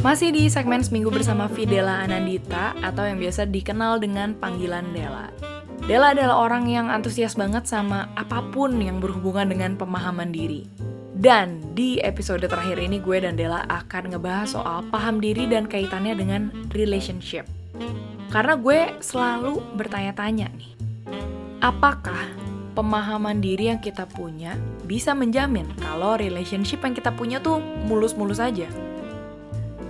Masih di segmen Seminggu bersama Fidela Anandita atau yang biasa dikenal dengan panggilan Dela. Dela adalah orang yang antusias banget sama apa pun yang berhubungan dengan pemahaman diri. Dan di episode terakhir ini gue dan Dela akan ngebahas soal paham diri dan kaitannya dengan relationship. Karena gue selalu bertanya-tanya nih, apakah pemahaman diri yang kita punya bisa menjamin kalau relationship yang kita punya tuh mulus-mulus aja?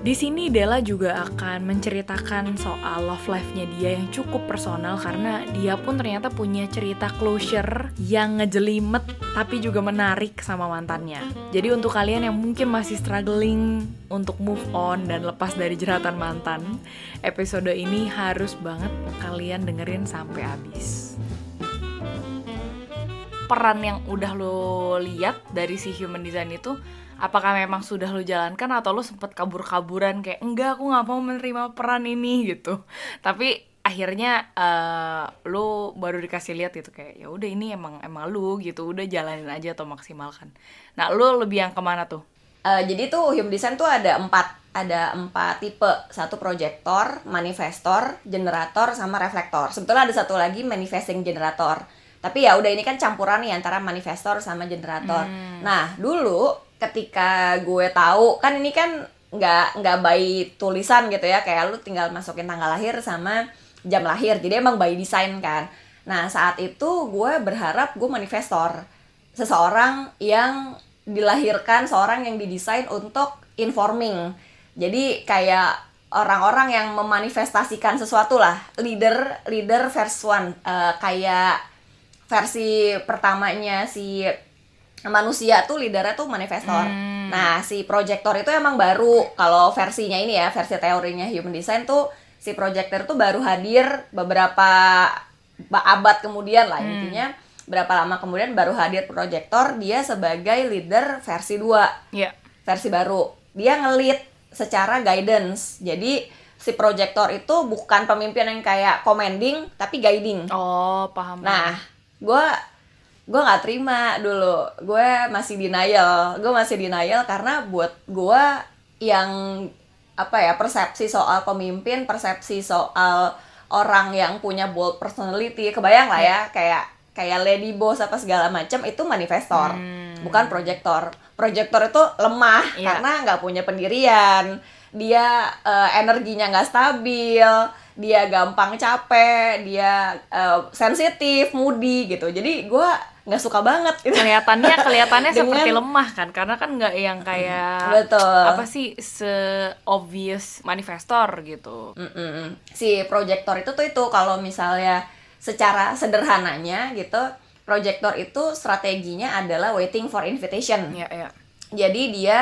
Di sini Della juga akan menceritakan soal love life-nya dia yang cukup personal karena dia pun ternyata punya cerita closure yang ngejelimet tapi juga menarik sama mantannya. Jadi untuk kalian yang mungkin masih struggling untuk move on dan lepas dari jeratan mantan, episode ini harus banget kalian dengerin sampai habis peran yang udah lo lihat dari si human design itu apakah memang sudah lo jalankan atau lo sempet kabur-kaburan kayak enggak aku nggak mau menerima peran ini gitu. Tapi akhirnya uh, lo baru dikasih lihat gitu kayak ya udah ini emang emang lu gitu. Udah jalanin aja atau maksimalkan. Nah lo lebih yang ke mana tuh? Uh, jadi tuh human design tuh ada empat ada empat tipe. Satu proyektor manifestor generator sama reflektor. Sebetulnya ada satu lagi manifesting generator. Tapi ya udah ini kan campuran nih antara manifestor sama generator. Hmm. nah dulu ketika gue tahu kan ini kan nggak nggak by tulisan gitu ya kayak lu tinggal masukin tanggal lahir sama jam lahir jadi emang by design kan. Nah saat itu gue berharap gue manifestor seseorang yang dilahirkan seorang yang didesain untuk informing. Jadi kayak orang-orang yang memanifestasikan sesuatu lah leader leader verse one uh, kayak versi pertamanya si manusia tuh leadernya tuh manifestor. Hmm. Nah, si projector itu emang baru kalau versinya ini ya, versi teorinya human design tuh si projector tuh baru hadir beberapa abad kemudian lah hmm. intinya. Berapa lama kemudian baru hadir projector dia sebagai leader versi 2. Yeah. Versi baru. Dia ngelit secara guidance. Jadi si projector itu bukan pemimpin yang kayak commanding tapi guiding. Oh, paham. Nah, gue gue nggak terima dulu. Gue masih denial. Gue masih denial karena buat gue yang apa ya persepsi soal pemimpin persepsi soal orang yang punya bold personality. Kebayang lah ya kayak kayak lady boss apa segala macam itu manifestor hmm. bukan projector. Projector itu lemah yeah. karena nggak punya pendirian. Dia uh, energinya nggak stabil dia gampang capek dia uh, sensitif moody gitu. Jadi gue nggak suka banget gitu. kelihatannya kelihatannya Dengan, seperti lemah kan karena kan nggak yang kayak betul apa sih se obvious manifestor gitu mm -mm. si projector itu tuh itu kalau misalnya secara sederhananya gitu projector itu strateginya adalah waiting for invitation ya, ya. jadi dia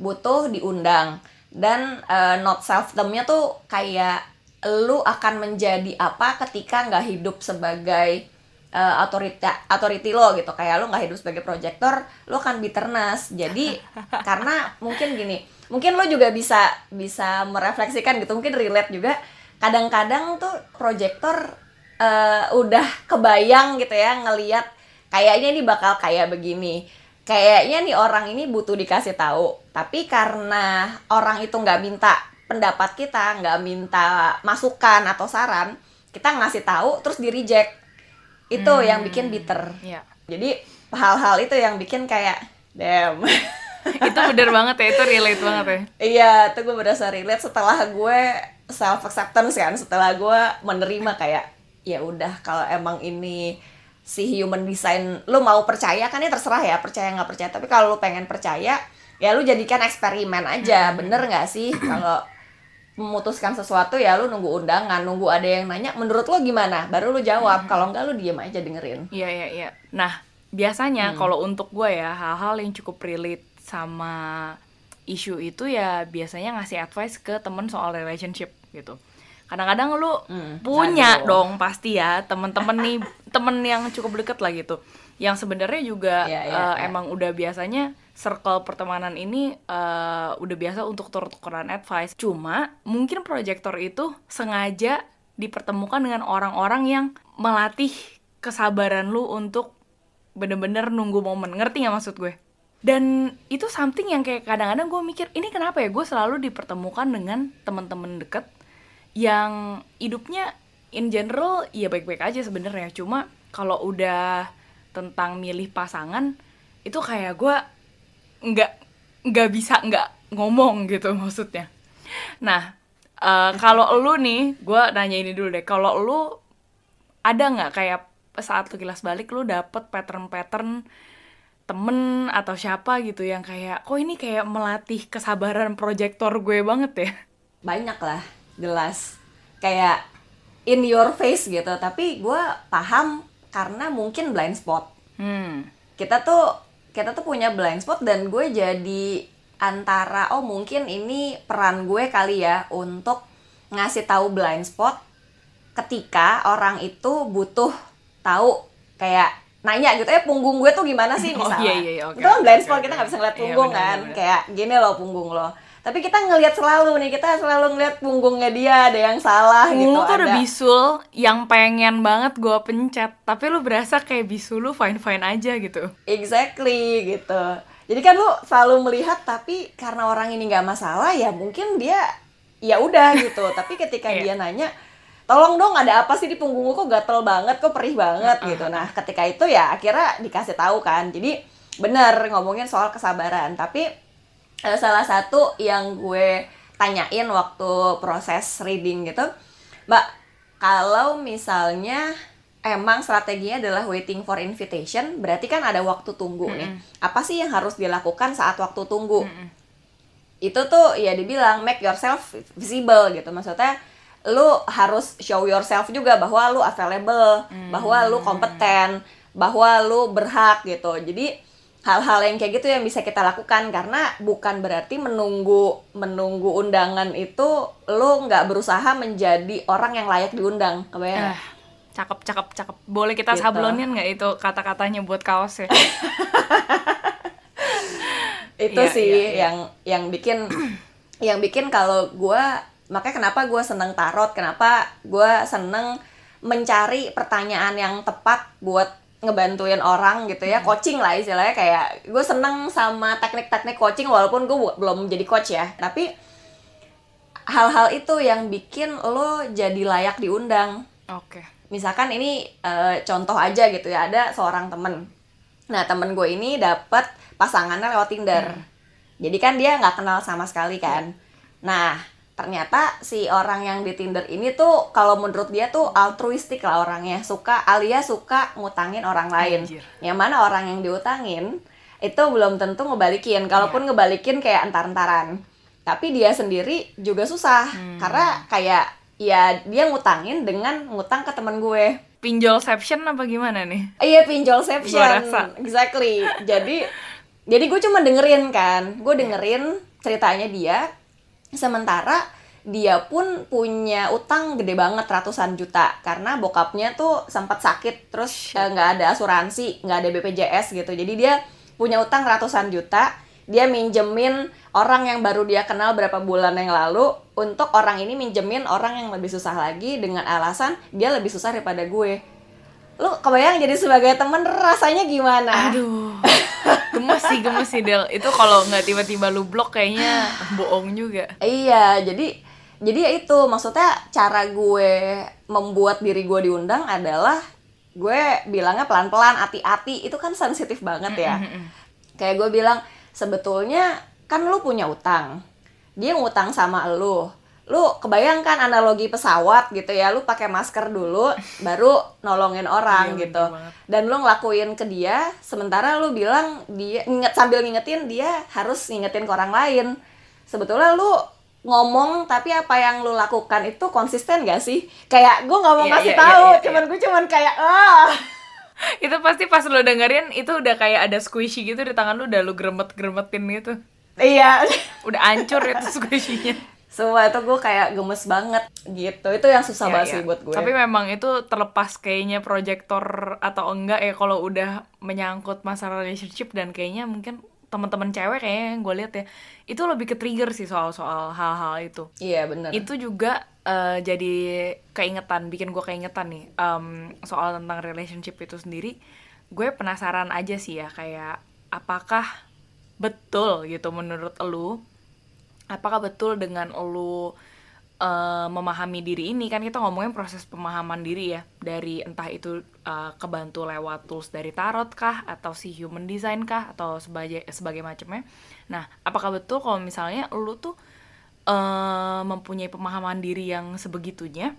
butuh diundang dan uh, not self nya tuh kayak lu akan menjadi apa ketika nggak hidup sebagai uh, otorita authority lo gitu. Kayak lu nggak hidup sebagai projector lu akan bitterness jadi karena mungkin gini mungkin lo juga bisa bisa merefleksikan gitu mungkin relate juga. Kadang-kadang tuh projector uh, udah kebayang gitu ya ngelihat kayaknya ini bakal kayak begini. Kayaknya nih orang ini butuh dikasih tahu. Tapi karena orang itu nggak minta pendapat kita nggak minta masukan atau saran kita ngasih tahu terus di reject itu hmm. yang bikin bitter yeah. jadi hal-hal itu yang bikin kayak damn itu bener banget ya itu relate banget ya iya itu gue berasa relate setelah gue self acceptance kan setelah gue menerima kayak ya udah kalau emang ini si human design lu mau percaya kan ya terserah ya percaya nggak percaya tapi kalau lu pengen percaya ya lu jadikan eksperimen aja hmm. bener nggak sih kalau memutuskan sesuatu ya lu nunggu undangan nunggu ada yang nanya menurut lo gimana baru lu jawab hmm. kalau enggak lu diem aja dengerin iya iya iya nah biasanya hmm. kalau untuk gue ya hal-hal yang cukup relate sama isu itu ya biasanya ngasih advice ke temen soal relationship gitu kadang-kadang lu hmm, punya aduh. dong pasti ya temen-temen nih temen yang cukup deket lah gitu yang sebenarnya juga yeah, yeah, uh, yeah. emang udah biasanya circle pertemanan ini uh, udah biasa untuk tuker-tukeran advice. Cuma mungkin proyektor itu sengaja dipertemukan dengan orang-orang yang melatih kesabaran lu untuk bener-bener nunggu momen. Ngerti gak maksud gue? dan itu something yang kayak kadang-kadang gue mikir ini kenapa ya gue selalu dipertemukan dengan teman-teman deket yang hidupnya in general ya baik-baik aja sebenarnya cuma kalau udah tentang milih pasangan itu kayak gue nggak nggak bisa nggak ngomong gitu maksudnya. Nah uh, kalau lu nih gue nanya ini dulu deh. Kalau lu ada nggak kayak saat lu kilas balik lu dapet pattern-pattern temen atau siapa gitu yang kayak kok ini kayak melatih kesabaran proyektor gue banget ya? Banyak lah jelas. Kayak in your face gitu. Tapi gue paham karena mungkin blind spot. Hmm. kita tuh kita tuh punya blind spot dan gue jadi antara oh mungkin ini peran gue kali ya untuk ngasih tahu blind spot ketika orang itu butuh tahu kayak nanya gitu ya punggung gue tuh gimana sih? Misalnya oh, iya, iya, okay, itu kan blind spot okay, kita nggak bisa ngeliat iya, punggung iya, bener, kan bener. kayak gini loh punggung lo tapi kita ngelihat selalu nih kita selalu ngeliat punggungnya dia ada yang salah Punggung gitu tuh ada bisul yang pengen banget gue pencet tapi lu berasa kayak bisul lu fine fine aja gitu. Exactly gitu. Jadi kan lu selalu melihat tapi karena orang ini nggak masalah ya mungkin dia ya udah gitu. Tapi ketika dia nanya tolong dong ada apa sih di punggungku? Kok gatel banget kok perih banget? Gitu. nah ketika itu ya akhirnya dikasih tahu kan. Jadi bener ngomongin soal kesabaran tapi eh, salah satu yang gue tanyain waktu proses reading gitu mbak kalau misalnya emang strateginya adalah waiting for invitation, berarti kan ada waktu tunggu mm -hmm. nih. Apa sih yang harus dilakukan saat waktu tunggu? Mm -hmm. Itu tuh ya dibilang make yourself visible gitu. Maksudnya lu harus show yourself juga bahwa lu available, hmm. bahwa lu kompeten, bahwa lu berhak gitu. Jadi hal-hal yang kayak gitu yang bisa kita lakukan karena bukan berarti menunggu menunggu undangan itu lu nggak berusaha menjadi orang yang layak diundang kebayang eh, cakep cakep cakep boleh kita gitu. sablonin nggak itu kata-katanya buat kaos ya itu iya, sih iya, iya. yang yang bikin yang bikin kalau gue makanya kenapa gue seneng tarot kenapa gue seneng mencari pertanyaan yang tepat buat ngebantuin orang gitu ya hmm. coaching lah istilahnya kayak gue seneng sama teknik-teknik coaching walaupun gue belum jadi coach ya tapi hal-hal itu yang bikin lo jadi layak diundang oke okay. misalkan ini uh, contoh aja gitu ya ada seorang temen nah temen gue ini dapet pasangannya lewat Tinder hmm. jadi kan dia nggak kenal sama sekali kan nah ternyata si orang yang di Tinder ini tuh kalau menurut dia tuh altruistik lah orangnya. Suka alias suka ngutangin orang lain. Anjir. yang mana orang yang diutangin itu belum tentu ngebalikin. Kalaupun yeah. ngebalikin kayak entar-entaran. Tapi dia sendiri juga susah. Hmm. karena kayak ya dia ngutangin dengan ngutang ke teman gue. Pinjolception apa gimana nih? Iya pinjolception. Exactly. Jadi jadi gue cuma dengerin kan. Gue dengerin ceritanya dia sementara dia pun punya utang gede banget ratusan juta. Karena bokapnya tuh sempat sakit terus eh, nggak ada asuransi nggak ada BPJS gitu. Jadi dia punya utang ratusan juta. Dia minjemin orang yang baru dia kenal berapa bulan yang lalu untuk orang ini minjemin orang yang lebih susah lagi dengan alasan dia lebih susah daripada gue. Lu kebayang jadi sebagai temen rasanya gimana? Aduh, gemes sih gemes sih Del. Itu kalau nggak tiba-tiba lu blok kayaknya bohong juga. Iya, jadi jadi ya itu maksudnya cara gue membuat diri gue diundang adalah gue bilangnya pelan-pelan, hati-hati. Itu kan sensitif banget ya. Kayak gue bilang sebetulnya kan lu punya utang. Dia ngutang sama lu lu kebayangkan analogi pesawat gitu ya lu pakai masker dulu baru nolongin orang iya, gitu. dan lu ngelakuin ke dia sementara lu bilang dia inget sambil ngingetin dia harus ngingetin ke orang lain. Sebetulnya lu ngomong tapi apa yang lu lakukan itu konsisten gak sih? Kayak gue nggak mau yeah, ngasih yeah, tahu yeah, yeah, cuman yeah. gue cuman kayak ah. Itu pasti pas lu dengerin itu udah kayak ada squishy gitu di tangan lu udah lu gremet gremetin gitu. Iya. Udah ancur itu squishy-nya semua itu gue kayak gemes banget gitu. Itu yang susah ya, banget ya. sih buat gue. Tapi memang itu terlepas kayaknya proyektor atau enggak ya kalau udah menyangkut masalah relationship dan kayaknya mungkin teman-teman cewek kayaknya yang gue lihat ya itu lebih ke trigger sih soal-soal hal-hal itu. Iya benar itu juga uh, jadi keingetan bikin gue keingetan nih um, soal tentang relationship itu sendiri. Gue penasaran aja sih ya kayak apakah betul gitu menurut lu apakah betul dengan lu uh, memahami diri ini? Kan kita ngomongin proses pemahaman diri ya dari entah itu uh, kebantu lewat tools dari tarot kah atau si human design kah atau sebagai sebagai macamnya. Nah apakah betul kalau misalnya lu tuh uh, mempunyai pemahaman diri yang sebegitunya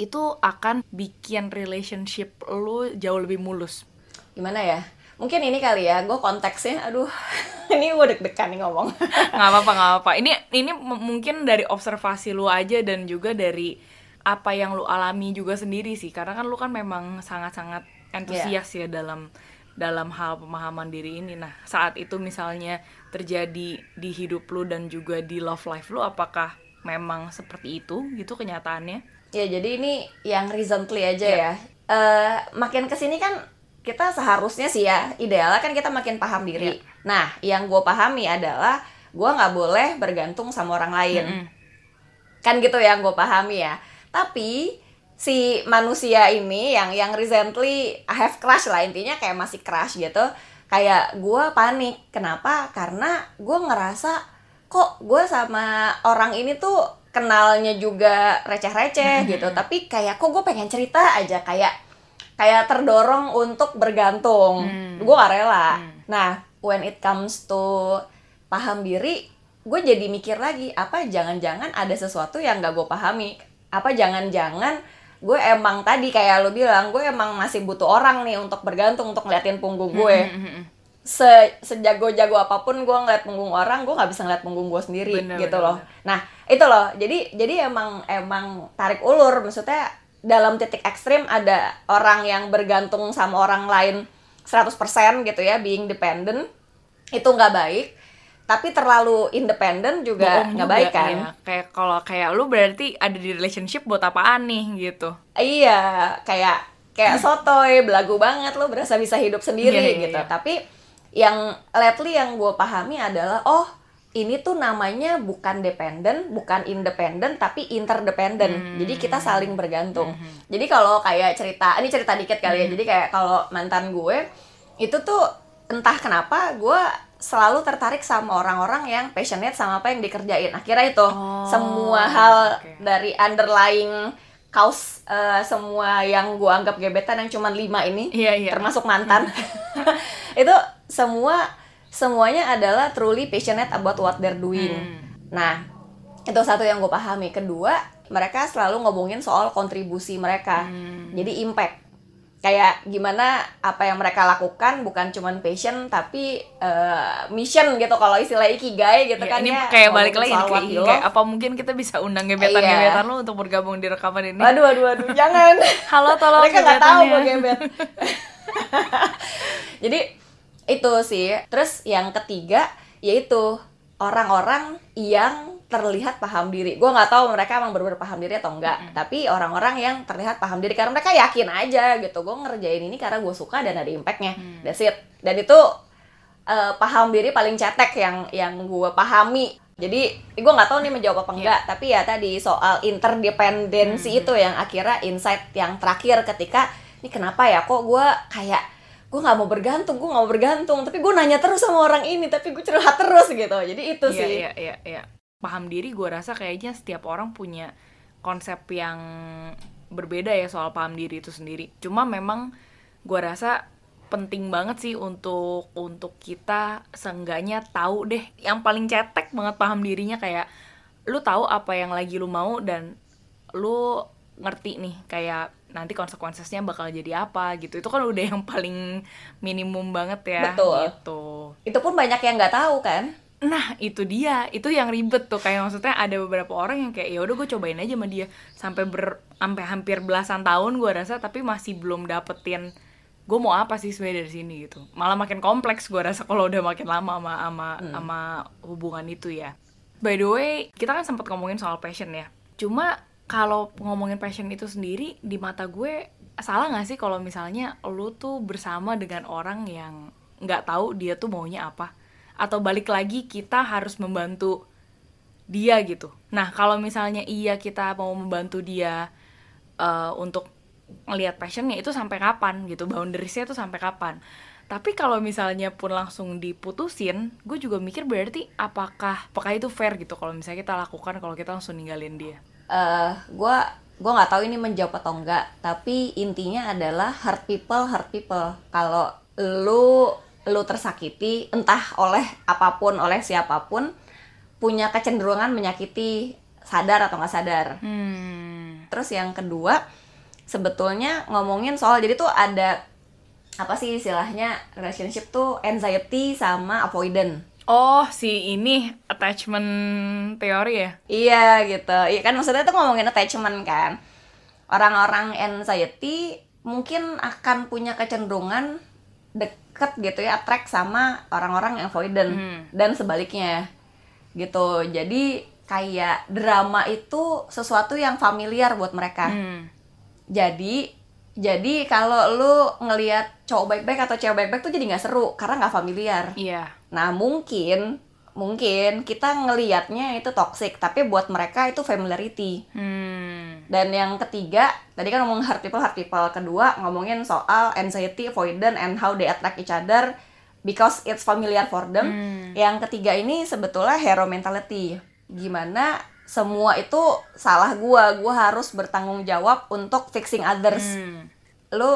itu akan bikin relationship lu jauh lebih mulus? Gimana ya mungkin ini kali ya gue konteksnya aduh ini gue deg-degan nih ngomong. Nggak apa-apa nggak apa-apa. Ini ini mungkin dari observasi lu aja dan juga dari apa yang lu alami juga sendiri sih. Karena kan lu kan memang sangat-sangat antusias yeah. ya dalam dalam hal pemahaman diri ini. Nah saat itu misalnya terjadi di hidup lu dan juga di love life lu apakah memang seperti itu gitu kenyataannya? Ya jadi ini yang recently aja yeah. ya. Uh, makin ke sini kan kita seharusnya sih ya idealnya kan kita makin paham diri. Yeah. Nah, yang gue pahami adalah gue nggak boleh bergantung sama orang lain. Mm -hmm. Kan gitu yang gue pahami ya. Tapi si manusia ini yang yang recently I have crush lah intinya kayak masih crush gitu. Kayak gue panik. Kenapa? Karena gue ngerasa kok gue sama orang ini tuh kenalnya juga receh-receh gitu. Tapi kayak kok gue pengen cerita aja kayak kayak terdorong untuk bergantung. Hmm. gue gak rela. Hmm. nah when it comes to paham diri gue jadi mikir lagi apa jangan-jangan ada sesuatu yang gak gue pahami? Apa jangan-jangan gue emang tadi kayak lo bilang gue emang masih butuh orang nih untuk bergantung untuk ngeliatin punggung gue. hmm, hmm, hmm, Se sejago-jago apa pun gue ngeliat punggung orang gue nggak bisa ngeliat punggung gue sendiri bener, gitu bener, loh. bener. nah itu loh. Jadi jadi emang emang tarik ulur. Maksudnya dalam titik ekstrim ada orang yang bergantung sama orang lain 100% gitu ya being dependent itu nggak baik tapi terlalu independen juga nggak baik kan ya. kayak kalau kayak lu berarti ada di relationship buat apaan nih gitu iya kayak kayak sotoy belagu banget lu berasa bisa hidup sendiri iya, iya, gitu iya. tapi yang lately yang gue pahami adalah oh ini tuh namanya bukan dependen, bukan independen, tapi interdependen. Hmm. Jadi kita saling bergantung. Hmm. Jadi kalau kayak cerita, ini cerita dikit kali ya. Hmm. Jadi kayak kalau mantan gue itu tuh entah kenapa gue selalu tertarik sama orang-orang yang passionate sama apa yang dikerjain. Akhirnya itu oh, semua hal okay. dari underlying kaos uh, semua yang gue anggap gebetan yang cuma lima ini, yeah, yeah. termasuk mantan, itu semua semuanya adalah truly passionate about what they're doing. Hmm. Nah, itu satu yang gue pahami. Kedua, mereka selalu ngomongin soal kontribusi mereka. Hmm. Jadi impact. Kayak gimana apa yang mereka lakukan bukan cuma passion tapi uh, mission gitu kalau istilah ikigai gitu ya, kan ini ya. kayak balik lagi nih kayak apa mungkin kita bisa undang gebetan-gebetan iya. lo untuk bergabung di rekaman ini. Aduh aduh aduh jangan. Halo tolong Mereka nggak tahu gue gebet. Jadi itu sih terus yang ketiga yaitu orang-orang yang terlihat paham diri gue nggak tahu mereka emang benar-benar paham diri atau enggak mm -hmm. tapi orang-orang yang terlihat paham diri karena mereka yakin aja gitu gue ngerjain ini karena gue suka dan ada impactnya mm. that's it dan itu uh, paham diri paling cetek yang yang gue pahami jadi gue nggak tahu nih menjawab apa enggak yeah. tapi ya tadi soal interdependensi mm -hmm. itu yang akhirnya insight yang terakhir ketika ini kenapa ya kok gue kayak gue nggak mau bergantung gue nggak mau bergantung. Tapi gue nanya terus sama orang ini tapi gue curhat terus gitu. Jadi itu iya, sih. iya iya iya. Paham diri gue rasa kayaknya setiap orang punya konsep yang berbeda ya soal paham diri itu sendiri. Cuma memang gue rasa penting banget sih untuk untuk kita seenggaknya tahu deh. Yang paling cetek banget paham dirinya kayak lu tahu apa yang lagi lu mau dan lu ngerti nih kayak nanti konsekuensinya bakal jadi apa gitu. Itu kan udah yang paling minimum banget ya betul. gitu. Itu pun banyak yang nggak tahu kan? Nah itu dia. Itu yang ribet tuh. Kayak maksudnya ada beberapa orang yang kayak ya udah gue cobain aja sama dia. Sampai ber sampai hampir belasan tahun gue rasa tapi masih belum dapetin gue mau apa sih sebenarnya dari sini? gitu. Malah makin kompleks gue rasa kalau udah makin lama sama sama hmm. sama hubungan itu ya. By the way kita kan sempat ngomongin soal passion ya. Cuma kalau ngomongin passion itu sendiri di mata gue salah nggak sih kalau misalnya lu tuh bersama dengan orang yang nggak tahu dia tuh maunya apa? Atau balik lagi kita harus membantu dia gitu. Nah kalau misalnya iya kita mau membantu dia uh, untuk ngelihat passionnya itu sampai kapan gitu? Boundariesnya tuh sampai kapan? Tapi kalau misalnya pun langsung diputusin, gue juga mikir berarti apakah apakah itu fair gitu kalau misalnya kita lakukan kalau kita langsung ninggalin dia. Eh gue gue nggak tahu ini menjawab atau enggak tapi intinya adalah hurt people hurt people. Kalau lu lu tersakiti entah oleh apa pun oleh siapa pun punya kecenderungan menyakiti sadar atau nggak sadar. Hmm. terus yang kedua sebetulnya ngomongin soal jadi tuh ada apa sih istilahnya relationship tuh anxiety sama avoidant Oh, si ini attachment teori ya? Iya gitu. Iya kan maksudnya tuh ngomongin attachment kan. Orang-orang anxiety mungkin akan punya kecenderungan deket gitu ya, attract sama orang-orang yang avoidant Hmm. dan sebaliknya. Gitu. Jadi kayak drama itu sesuatu yang familiar buat mereka. Hmm. Jadi jadi kalau lu ngelihat cowok baik-baik atau cewek baik-baik tuh jadi nggak seru karena nggak familiar. Iya. Nah mungkin mungkin kita ngelihatnya itu toxic, tapi buat mereka itu familiarity. Hmm. Dan yang ketiga, tadi kan ngomong hurt people, hurt people. Kedua, ngomongin soal anxiety, avoidance, and how they attract each other because it's familiar for them. Hmm. Yang ketiga ini sebetulnya hero mentality. Gimana semua itu salah gua, gua harus bertanggung jawab untuk fixing others Hmm. lu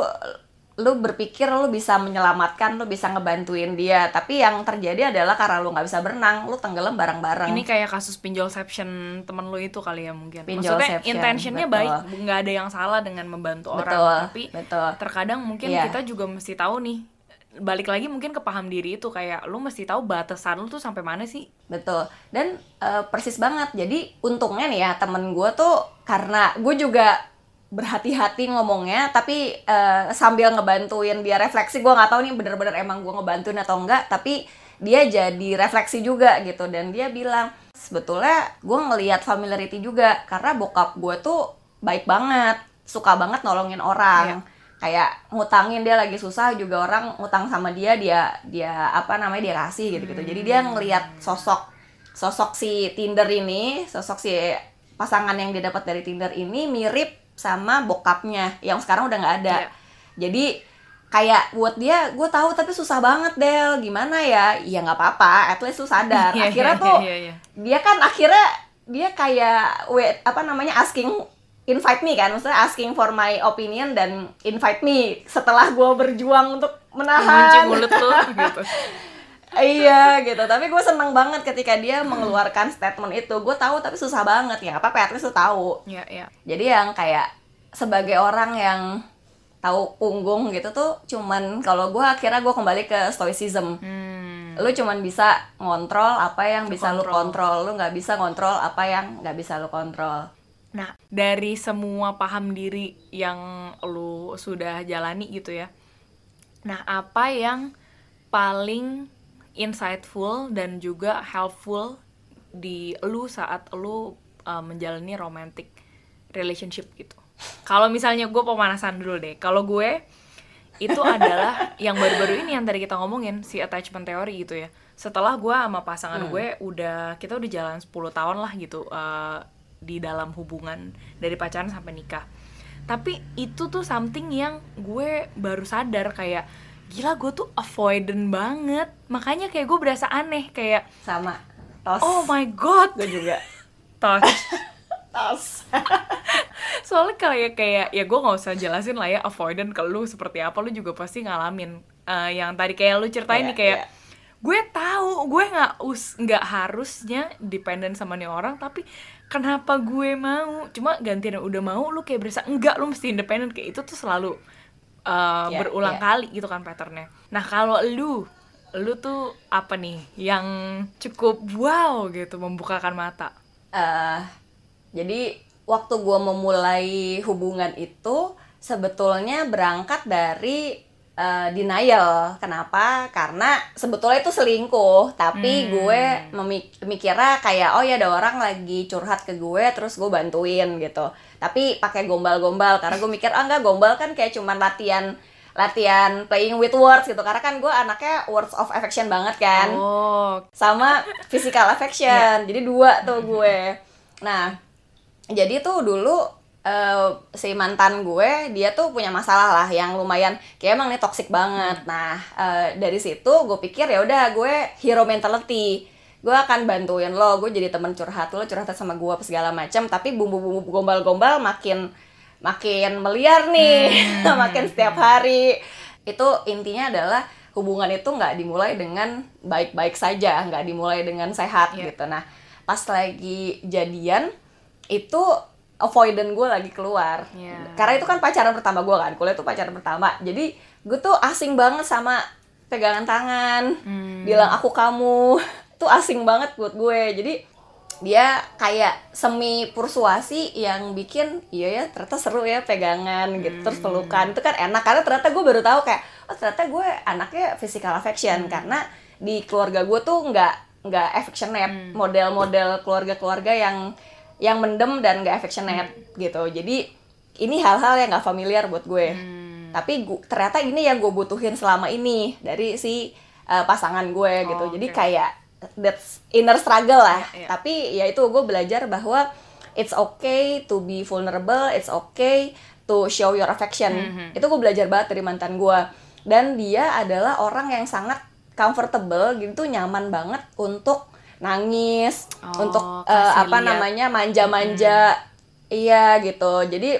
lu berpikir lu bisa menyelamatkan, lu bisa ngebantuin dia, tapi yang terjadi adalah karena lu nggak bisa berenang, lu tenggelam bareng-bareng. Ini kayak kasus pinjolception temen lu itu kali ya mungkin. Maksudnya intentionnya betul. baik, nggak ada yang salah dengan membantu betul, orang, tapi betul. terkadang mungkin Iya. kita juga mesti tahu nih balik lagi mungkin ke paham diri itu kayak lu mesti tahu batasan lu tuh sampai mana sih Betul. Dan eh, persis banget. Jadi untungnya nih ya temen gue tuh karena gue juga berhati-hati ngomongnya, tapi eh, sambil ngebantuin dia refleksi. Gue nggak tahu nih bener-bener emang gue ngebantuin atau enggak, tapi dia jadi refleksi juga gitu. Dan dia bilang sebetulnya gue ngelihat familiarity juga karena bokap gue tuh baik banget, suka banget nolongin orang. Kayak ngutangin dia lagi susah juga orang ngutang sama dia dia dia apa namanya dia kasih gitu gitu. Jadi dia ngelihat sosok sosok si Tinder ini, sosok si pasangan yang dia dapat dari Tinder ini mirip sama bokapnya yang sekarang udah nggak ada. Iya. Jadi kayak buat dia gue tahu tapi susah banget Del. Gimana ya? Ya nggak apa-apa. At least lu sadar. Iya, akhirnya iya, tuh iya, iya. dia kan akhirnya dia kayak wait apa namanya asking invite me kan. Maksudnya asking for my opinion dan invite me setelah gue berjuang untuk mengunci menahan mulut lu gitu iya gitu. Tapi gue seneng banget ketika dia mengeluarkan statement itu. Gue tahu tapi susah banget. Ya apa at least lu tahu. Ya ya jadi yang kayak sebagai orang yang tahu punggung gitu tuh cuman kalau gue akhirnya gue kembali ke stoicism. Hmm. lu cuman bisa ngontrol apa yang bisa lu kontrol. kontrol. Lu nggak bisa ngontrol apa yang nggak bisa lu kontrol. Nah, dari semua paham diri yang lu sudah jalani gitu ya. Nah, apa yang paling insightful dan juga helpful di lu saat lu uh, menjalani romantic relationship gitu. Kalau misalnya gue pemanasan dulu deh. Kalau gue itu adalah yang baru-baru ini yang tadi kita ngomongin si attachment theory gitu ya. Setelah gue sama pasangan gue udah kita udah jalan 10 tahun lah gitu uh, di dalam hubungan dari pacaran sampai nikah. Tapi itu tuh something yang gue baru sadar kayak gila gue tuh avoidant banget. Makanya kayak gue berasa aneh kayak sama. Tos. Oh my god, gue juga. Touch. tos. Soalnya kayak kayak ya gue nggak usah jelasin lah ya avoidant ke lu seperti apa lu juga pasti ngalamin. Eh, yang tadi kayak lu ceritain Iya, nih kayak iya. gue tahu gue nggak us nggak harusnya dependen sama nih orang tapi kenapa gue mau? Cuma gantian udah mau lu kayak berasa enggak lu mesti independen kayak itu tuh selalu uh, Iya, berulang iya. kali gitu kan patternnya nah kalau lu lu tuh apa nih yang cukup wow gitu membukakan mata Eh, jadi waktu gue memulai hubungan itu sebetulnya berangkat dari eh, denial. Kenapa? Karena sebetulnya itu selingkuh, tapi Hmm. gue memik- mikirnya kayak oh ya ada orang lagi curhat ke gue, terus gue bantuin gitu. Tapi pakai gombal-gombal karena gue mikir ah enggak gombal kan kayak cuman latihan latihan playing with words gitu. Karena kan gue anaknya words of affection banget kan. Oh. Sama physical affection. Jadi dua tuh gue. Nah, jadi tuh dulu eh, si mantan gue dia tuh punya masalah lah yang lumayan kayak emang nih toxic banget. Nah eh, dari situ gue pikir ya udah gue hero mentality gue akan bantuin lo gue jadi temen curhat lo curhat sama gue apa segala macam. Tapi bumbu-bumbu gombal-gombal makin makin meliar nih makin setiap hari. Itu intinya adalah hubungan itu nggak dimulai dengan baik-baik saja nggak dimulai dengan sehat Iya. gitu. Nah pas lagi jadian itu avoidant gue lagi keluar. Iya. karena itu kan pacaran pertama gue kan kuliah itu pacaran pertama. Jadi gue tuh asing banget sama pegangan tangan. Hmm. bilang aku kamu tuh asing banget buat gue. Jadi dia kayak semi persuasi yang bikin iya ya ternyata seru ya pegangan gitu terus pelukan. Itu kan enak karena ternyata gue baru tahu kayak oh ternyata gue anaknya physical affection. Karena di keluarga gue tuh nggak nggak affectionate. Model-model keluarga-keluarga yang yang mendem dan nggak affectionate gitu. Jadi ini hal-hal yang nggak familiar buat gue. Hmm. tapi gu- ternyata ini yang gue butuhin selama ini dari si uh, pasangan gue gitu. Oh, jadi oke. kayak that's inner struggle lah Iya, iya. tapi ya itu gue belajar bahwa it's okay to be vulnerable it's okay to show your affection Mhm. itu gue belajar banget dari mantan gue dan dia adalah orang yang sangat comfortable gitu nyaman banget untuk nangis Oh, untuk uh, apa lihat. namanya manja-manja iya gitu jadi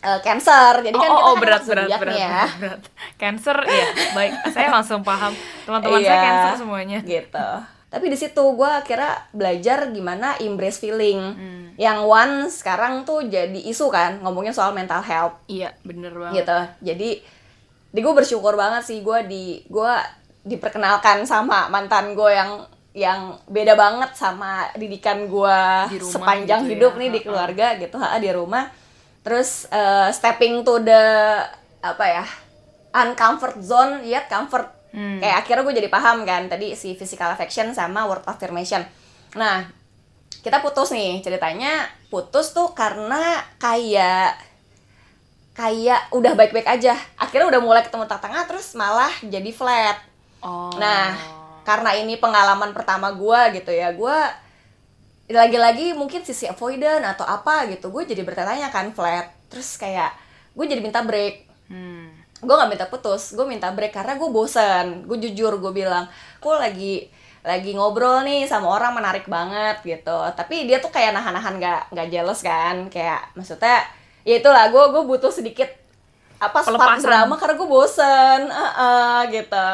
uh, cancer jadi Oh, kan oh, kita oh, kan berat, berat, berat, ya berat, berat. Cancer, ya, baik. Saya langsung paham. Teman-teman saya Iya. cancer semuanya. gitu tapi di situ gue akhirnya belajar gimana embrace feeling. Hmm. yang one sekarang tuh jadi isu kan ngomongin soal mental health. Iya, bener banget. gitu. Jadi di gue bersyukur banget sih gue di gue diperkenalkan sama mantan gue yang yang beda banget sama didikan gue Di sepanjang gitu hidup ya, nih di keluarga gitu ha, di rumah. Terus eh, stepping to the apa ya uncomfort zone yet comfort Hmm. kayak akhirnya gue jadi paham kan tadi si physical affection sama word affirmation nah kita putus nih ceritanya putus tuh karena kayak kayak udah baik-baik aja akhirnya udah mulai ketemu tengah terus malah jadi flat Oh. Nah, karena ini pengalaman pertama gue gitu ya, gue lagi-lagi mungkin sisi avoidant atau apa gitu, gue jadi bertanya kan flat, terus kayak gue jadi minta break, Hmm. Gue nggak minta putus, gue minta break karena gue bosen, gue jujur gue bilang, gue lagi lagi ngobrol nih sama orang menarik banget gitu, tapi dia tuh kayak nahan-nahan nggak nggak jealous kan, kayak maksudnya ya itulah gue gue butuh sedikit apa spark drama karena gue bosen, eh, eh, gitu.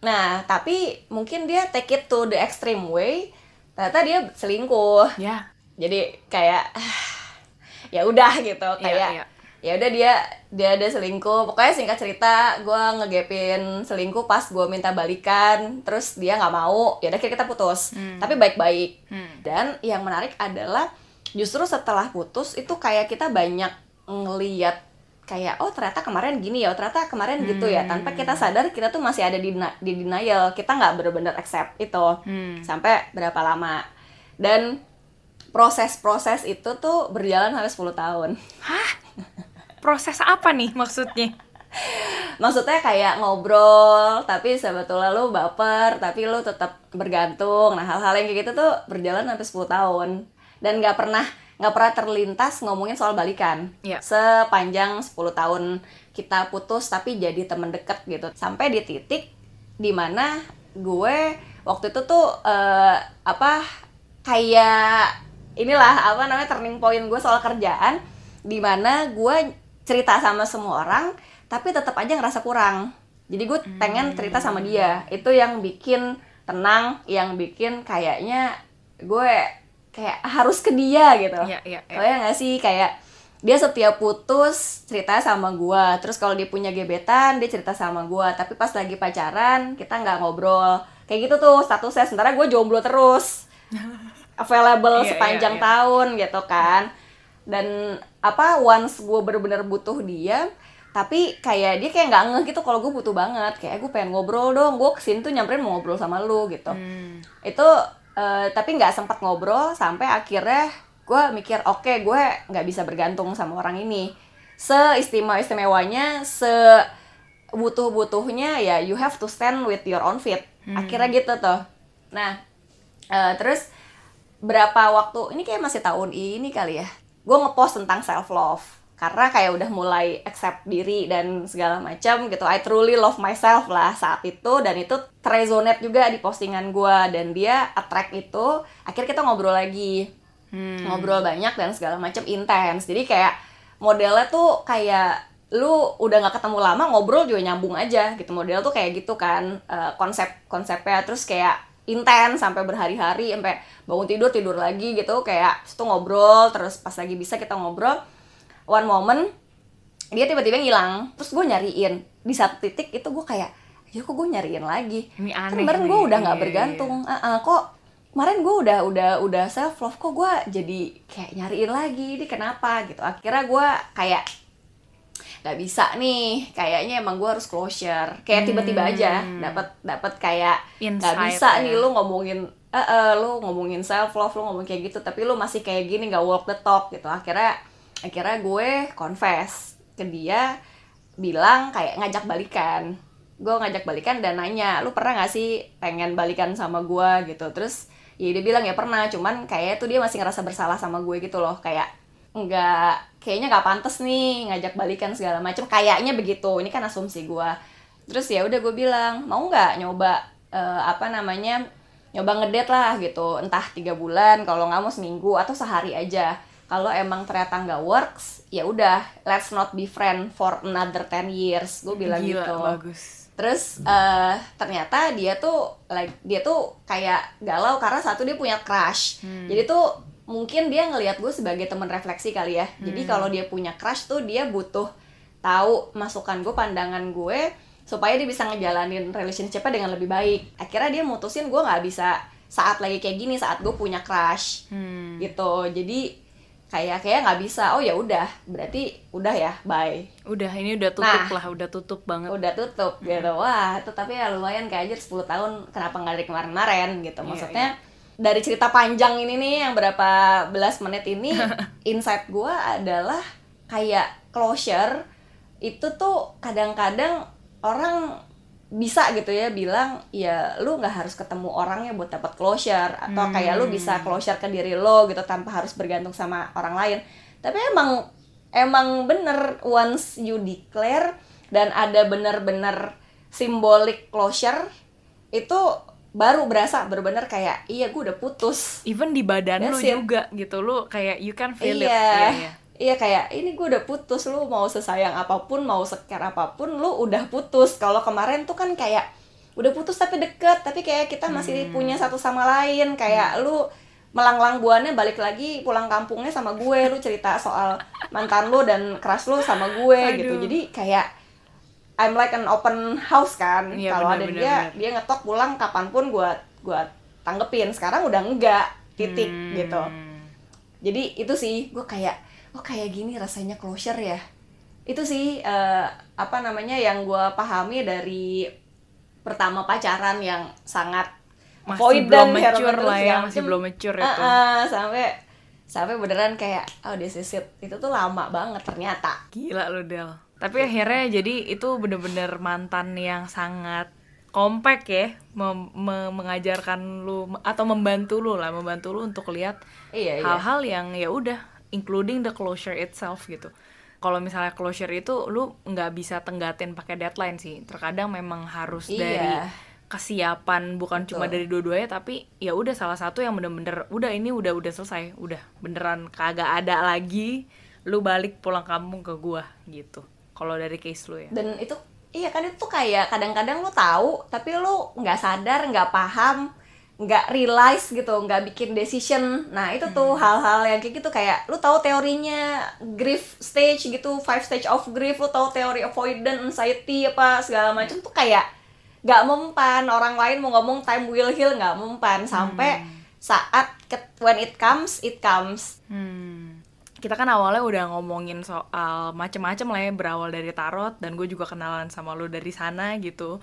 Nah tapi mungkin dia take it to the extreme way, ternyata dia selingkuh, Ya. jadi kayak ya udah gitu kayak iya. Ya udah dia dia ada selingkuh. Pokoknya singkat cerita gue ngegepin selingkuh pas gue minta balikan. Terus dia nggak mau. Ya udah kita putus. Hmm. tapi baik-baik. Hmm. dan yang menarik adalah justru setelah putus itu kayak kita banyak ngeliat kayak oh ternyata kemarin gini ya oh, ternyata kemarin gitu ya. Hmm. tanpa kita sadar kita tuh masih ada di di denial. Kita nggak bener-bener accept itu Hmm. sampai berapa lama. Dan proses-proses itu tuh berjalan sampai 10 tahun Proses apa nih maksudnya? maksudnya kayak ngobrol tapi sebetulnya lu baper tapi lu tetap bergantung. Nah hal-hal yang kayak gitu tuh berjalan sampai 10 tahun. Dan nggak pernah nggak pernah terlintas ngomongin soal balikan. Iya. sepanjang 10 tahun kita putus tapi jadi temen deket gitu. Sampai di titik di mana gue waktu itu tuh eh, apa kayak inilah apa namanya turning point gue soal kerjaan. Di mana gue cerita sama semua orang tapi tetap aja ngerasa kurang. Jadi gue pengen cerita sama dia. Itu yang bikin tenang yang bikin kayaknya gue kayak harus ke dia gitu. Iya, iya. Oh ya nggak sih? Kayak dia setiap putus cerita sama gua. Terus kalau dia punya gebetan dia cerita sama gua. Tapi pas lagi pacaran kita nggak ngobrol. Kayak gitu tuh statusnya. Sementara gue jomblo terus. Available Iya, sepanjang iya, iya. tahun gitu kan. Dan apa once gue bener-bener butuh dia tapi kayak dia kayak nggak ngeh gitu kalau gue butuh banget. Kayak gue pengen ngobrol dong gue ke sini tuh nyamperin mau ngobrol sama lu gitu. Hmm. itu eh, tapi nggak sempat ngobrol sampai akhirnya gue mikir oke gue nggak bisa bergantung sama orang ini. Seistimewa istimewanya se butuh butuhnya ya you have to stand with your own feet. Akhirnya gitu tuh. Nah eh, terus berapa waktu ini kayak masih tahun ini kali ya gue ngepost tentang self love karena kayak udah mulai accept diri dan segala macam gitu. I truly love myself lah saat itu. Dan itu resonate juga di postingan gue dan dia attract itu akhirnya kita ngobrol lagi. Hmm. ngobrol banyak dan segala macam intens jadi kayak modelnya tuh kayak lu udah nggak ketemu lama ngobrol juga nyambung aja gitu. Model tuh kayak gitu kan uh, konsep konsepnya terus kayak intens sampai berhari-hari sampai bangun tidur tidur lagi gitu kayak itu ngobrol terus pas lagi bisa kita ngobrol one moment dia tiba-tiba ngilang. Terus gue nyariin. Di satu titik itu gue kayak ya kok gue nyariin lagi? Ini kan kemarin gue udah nggak iya, iya, bergantung. iya. uh, uh, kok kemarin gue udah udah udah self love kok gue jadi kayak nyariin lagi? Ini kenapa? Gitu. Akhirnya gue kayak nggak bisa nih kayaknya emang gue harus closure. Kayak tiba-tiba aja Hmm. dapat dapat kayak nggak bisa ya. nih lu ngomongin eh eh, lu ngomongin self love lu ngomong kayak gitu tapi lu masih kayak gini nggak walk the talk gitu. Akhirnya akhirnya gue confess ke dia bilang kayak ngajak balikan. Gue ngajak balikan dan nanya lu pernah gak sih pengen balikan sama gue gitu. Terus ya dia bilang ya pernah. Cuman kayak tuh dia masih ngerasa bersalah sama gue gitu loh. Kayak nggak kayaknya nggak pantas nih ngajak balikan segala macam kayaknya begitu ini kan asumsi gue terus ya udah gue bilang mau nggak nyoba eh, apa namanya nyoba ngedate lah gitu. Entah tiga bulan kalau nggak mau seminggu atau sehari aja. Kalau emang ternyata nggak works ya udah let's not be friend for another 10 years. Gue bilang Gila, gitu. bagus. Terus eh ternyata dia tuh like dia tuh kayak galau karena satu dia punya crush. Hmm. jadi tuh mungkin dia ngelihat gue sebagai teman refleksi kali ya. Jadi Hmm. kalau dia punya crush tuh dia butuh tahu masukan gue pandangan gue supaya dia bisa ngejalanin relationship-nya dengan lebih baik. Akhirnya dia mutusin gue nggak bisa saat lagi kayak gini saat gue punya crush. Hmm. gitu. Jadi kayak kayak nggak bisa. Oh ya udah. Berarti udah ya. Bye. Udah ini udah tutup Nah. lah. Udah tutup banget. Udah tutup gitu. Wah itu tapi ya lumayan kayak aja 10 tahun. Kenapa nggak dari kemarin-kemarin gitu. Iya, maksudnya dari cerita panjang ini nih yang berapa belas menit ini insight gue adalah kayak closure itu tuh kadang-kadang orang bisa gitu ya bilang ya lu nggak harus ketemu orangnya buat dapat closure atau kayak lu bisa closure ke diri lo gitu tanpa harus bergantung sama orang lain. Tapi emang emang bener once you declare dan ada bener-bener symbolic closure itu baru berasa bener-bener kayak iya gue udah putus even di badan lu That's it. juga gitu lu kayak you can feel it iya Iya, iya. iya kayak ini gue udah putus lu mau sesayang apa pun mau secare apa pun lu udah putus kalau kemarin tuh kan kayak udah putus tapi deket tapi kayak kita masih Hmm. punya satu sama lain kayak lu melanglang buannya balik lagi pulang kampungnya sama gue lu cerita soal mantan lu dan keras lu sama gue gitu Aduh. jadi kayak I'm like an open house kan. Iya, kalau ada dia benar, dia ngetok pulang kapan pun gue gua tanggepin. Sekarang udah enggak titik Hmm. gitu. Jadi itu sih gue kayak oh kayak gini rasanya closure ya. Itu sih eh, apa namanya yang gue pahami dari pertama pacaran yang sangat masih belum mature lah ya masih belum mature itu. Ah, sampai sampai beneran kayak oh this is it. Itu tuh lama banget ternyata. Gila lu Del Tapi akhirnya jadi itu bener-bener mantan yang sangat kompak ya mem- me- Mengajarkan lu atau membantu lu lah Membantu lu untuk lihat iya iya. hal-hal yang ya udah including the closure itself gitu. Kalau misalnya closure itu lu nggak bisa tenggatin pakai deadline sih. Terkadang memang harus Iya. dari kesiapan bukan cuma Betul. dari dua-duanya tapi ya udah salah satu yang bener-bener udah ini udah udah selesai udah beneran kagak ada lagi lu balik pulang kampung ke gua gitu kalau dari case lu ya? Dan itu iya kan itu tuh kayak kadang-kadang lu tahu tapi lu nggak sadar nggak paham nggak realize gitu nggak bikin decision. Nah itu tuh hal-hal yang kayak gitu kayak lu tahu teorinya grief stage gitu five stage of grief lu tahu teori avoidant anxiety apa segala macam tuh kayak nggak mempan. Orang lain mau ngomong time will heal nggak mempan. Sampai saat ke- when it comes it comes. Hmm. Kita kan awalnya udah ngomongin soal macem-macem lah ya berawal dari tarot dan gue juga kenalan sama lu dari sana gitu.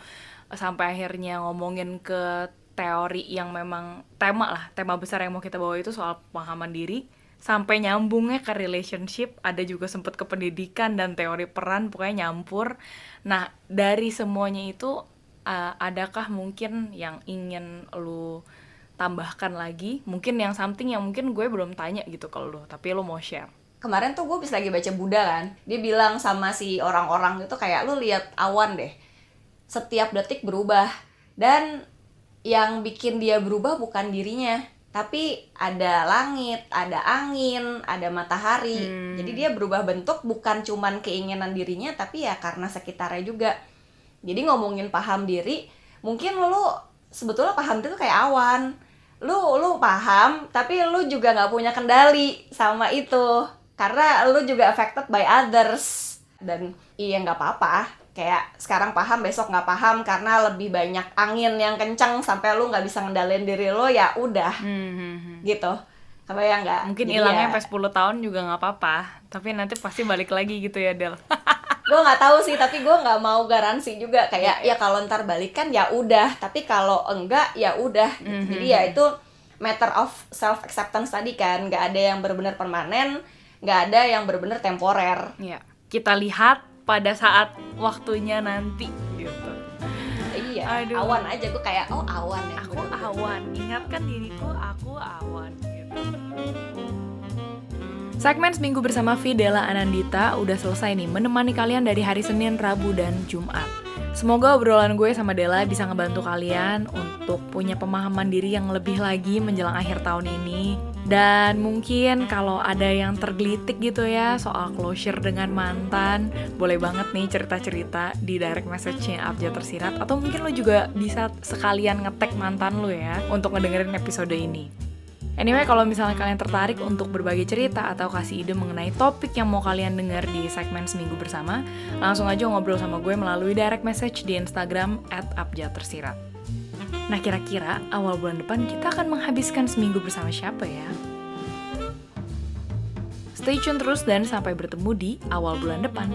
Sampai akhirnya ngomongin ke teori yang memang tema lah tema besar yang mau kita bawa itu soal pemahaman diri. Sampai nyambungnya ke relationship ada juga sempet ke pendidikan dan teori peran pokoknya nyampur. Nah dari semuanya itu uh, adakah mungkin yang ingin lu tambahkan lagi mungkin yang something yang mungkin gue belum tanya gitu ke lu tapi lu mau share kemarin tuh gue bisa lagi baca Buddha kan dia bilang sama si orang-orang itu kayak lu lihat awan deh setiap detik berubah dan yang bikin dia berubah bukan dirinya tapi ada langit, ada angin, ada matahari. Hmm. Jadi dia berubah bentuk bukan cuman keinginan dirinya tapi ya karena sekitarnya juga. Jadi ngomongin paham diri, mungkin lu sebetulnya paham tuh kayak awan. Lu lu paham tapi lu juga nggak punya kendali sama itu. Karena lu juga affected by others. Dan iya nggak apa-apa. Kayak sekarang paham besok nggak paham. Karena lebih banyak angin yang kencang sampai lu nggak bisa ngendalin diri lo ya udah. Hmm, hmm, hmm. gitu. Kebayang nggak? Mungkin hilangnya ya, sampai 10 tahun juga nggak apa-apa, tapi nanti pasti balik lagi gitu ya Del. gue nggak tahu sih tapi gue nggak mau garansi juga kayak Iya, ya kalau ntar balik kan ya udah tapi kalau enggak ya udah gitu. Mhm. jadi ya itu matter of self acceptance tadi kan nggak ada yang benar-benar permanen nggak ada yang benar-benar temporer ya, kita lihat pada saat waktunya nanti gitu. iya Aduh. awan aja gue kayak oh awan ya Aku bener-bener. awan, ingatkan diriku aku awan gitu. Segmen Seminggu bersama Fidela Anandita udah selesai nih menemani kalian dari hari Senin, Rabu, dan Jumat. Semoga obrolan gue sama Dela bisa ngebantu kalian untuk punya pemahaman diri yang lebih lagi menjelang akhir tahun ini. Dan mungkin kalau ada yang tergelitik gitu ya soal closure dengan mantan, boleh banget nih cerita-cerita di direct message-nya Abjad Tersirat. Atau mungkin lo juga bisa sekalian ngetek mantan lo ya untuk ngedengerin episode ini. Anyway, kalau misalnya kalian tertarik untuk berbagi cerita atau kasih ide mengenai topik yang mau kalian dengar di segmen Seminggu Bersama, langsung aja ngobrol sama gue melalui direct message di Instagram at abjadtersirat. Nah, kira-kira awal bulan depan kita akan menghabiskan seminggu bersama siapa ya? Stay tune terus dan sampai bertemu di awal bulan depan.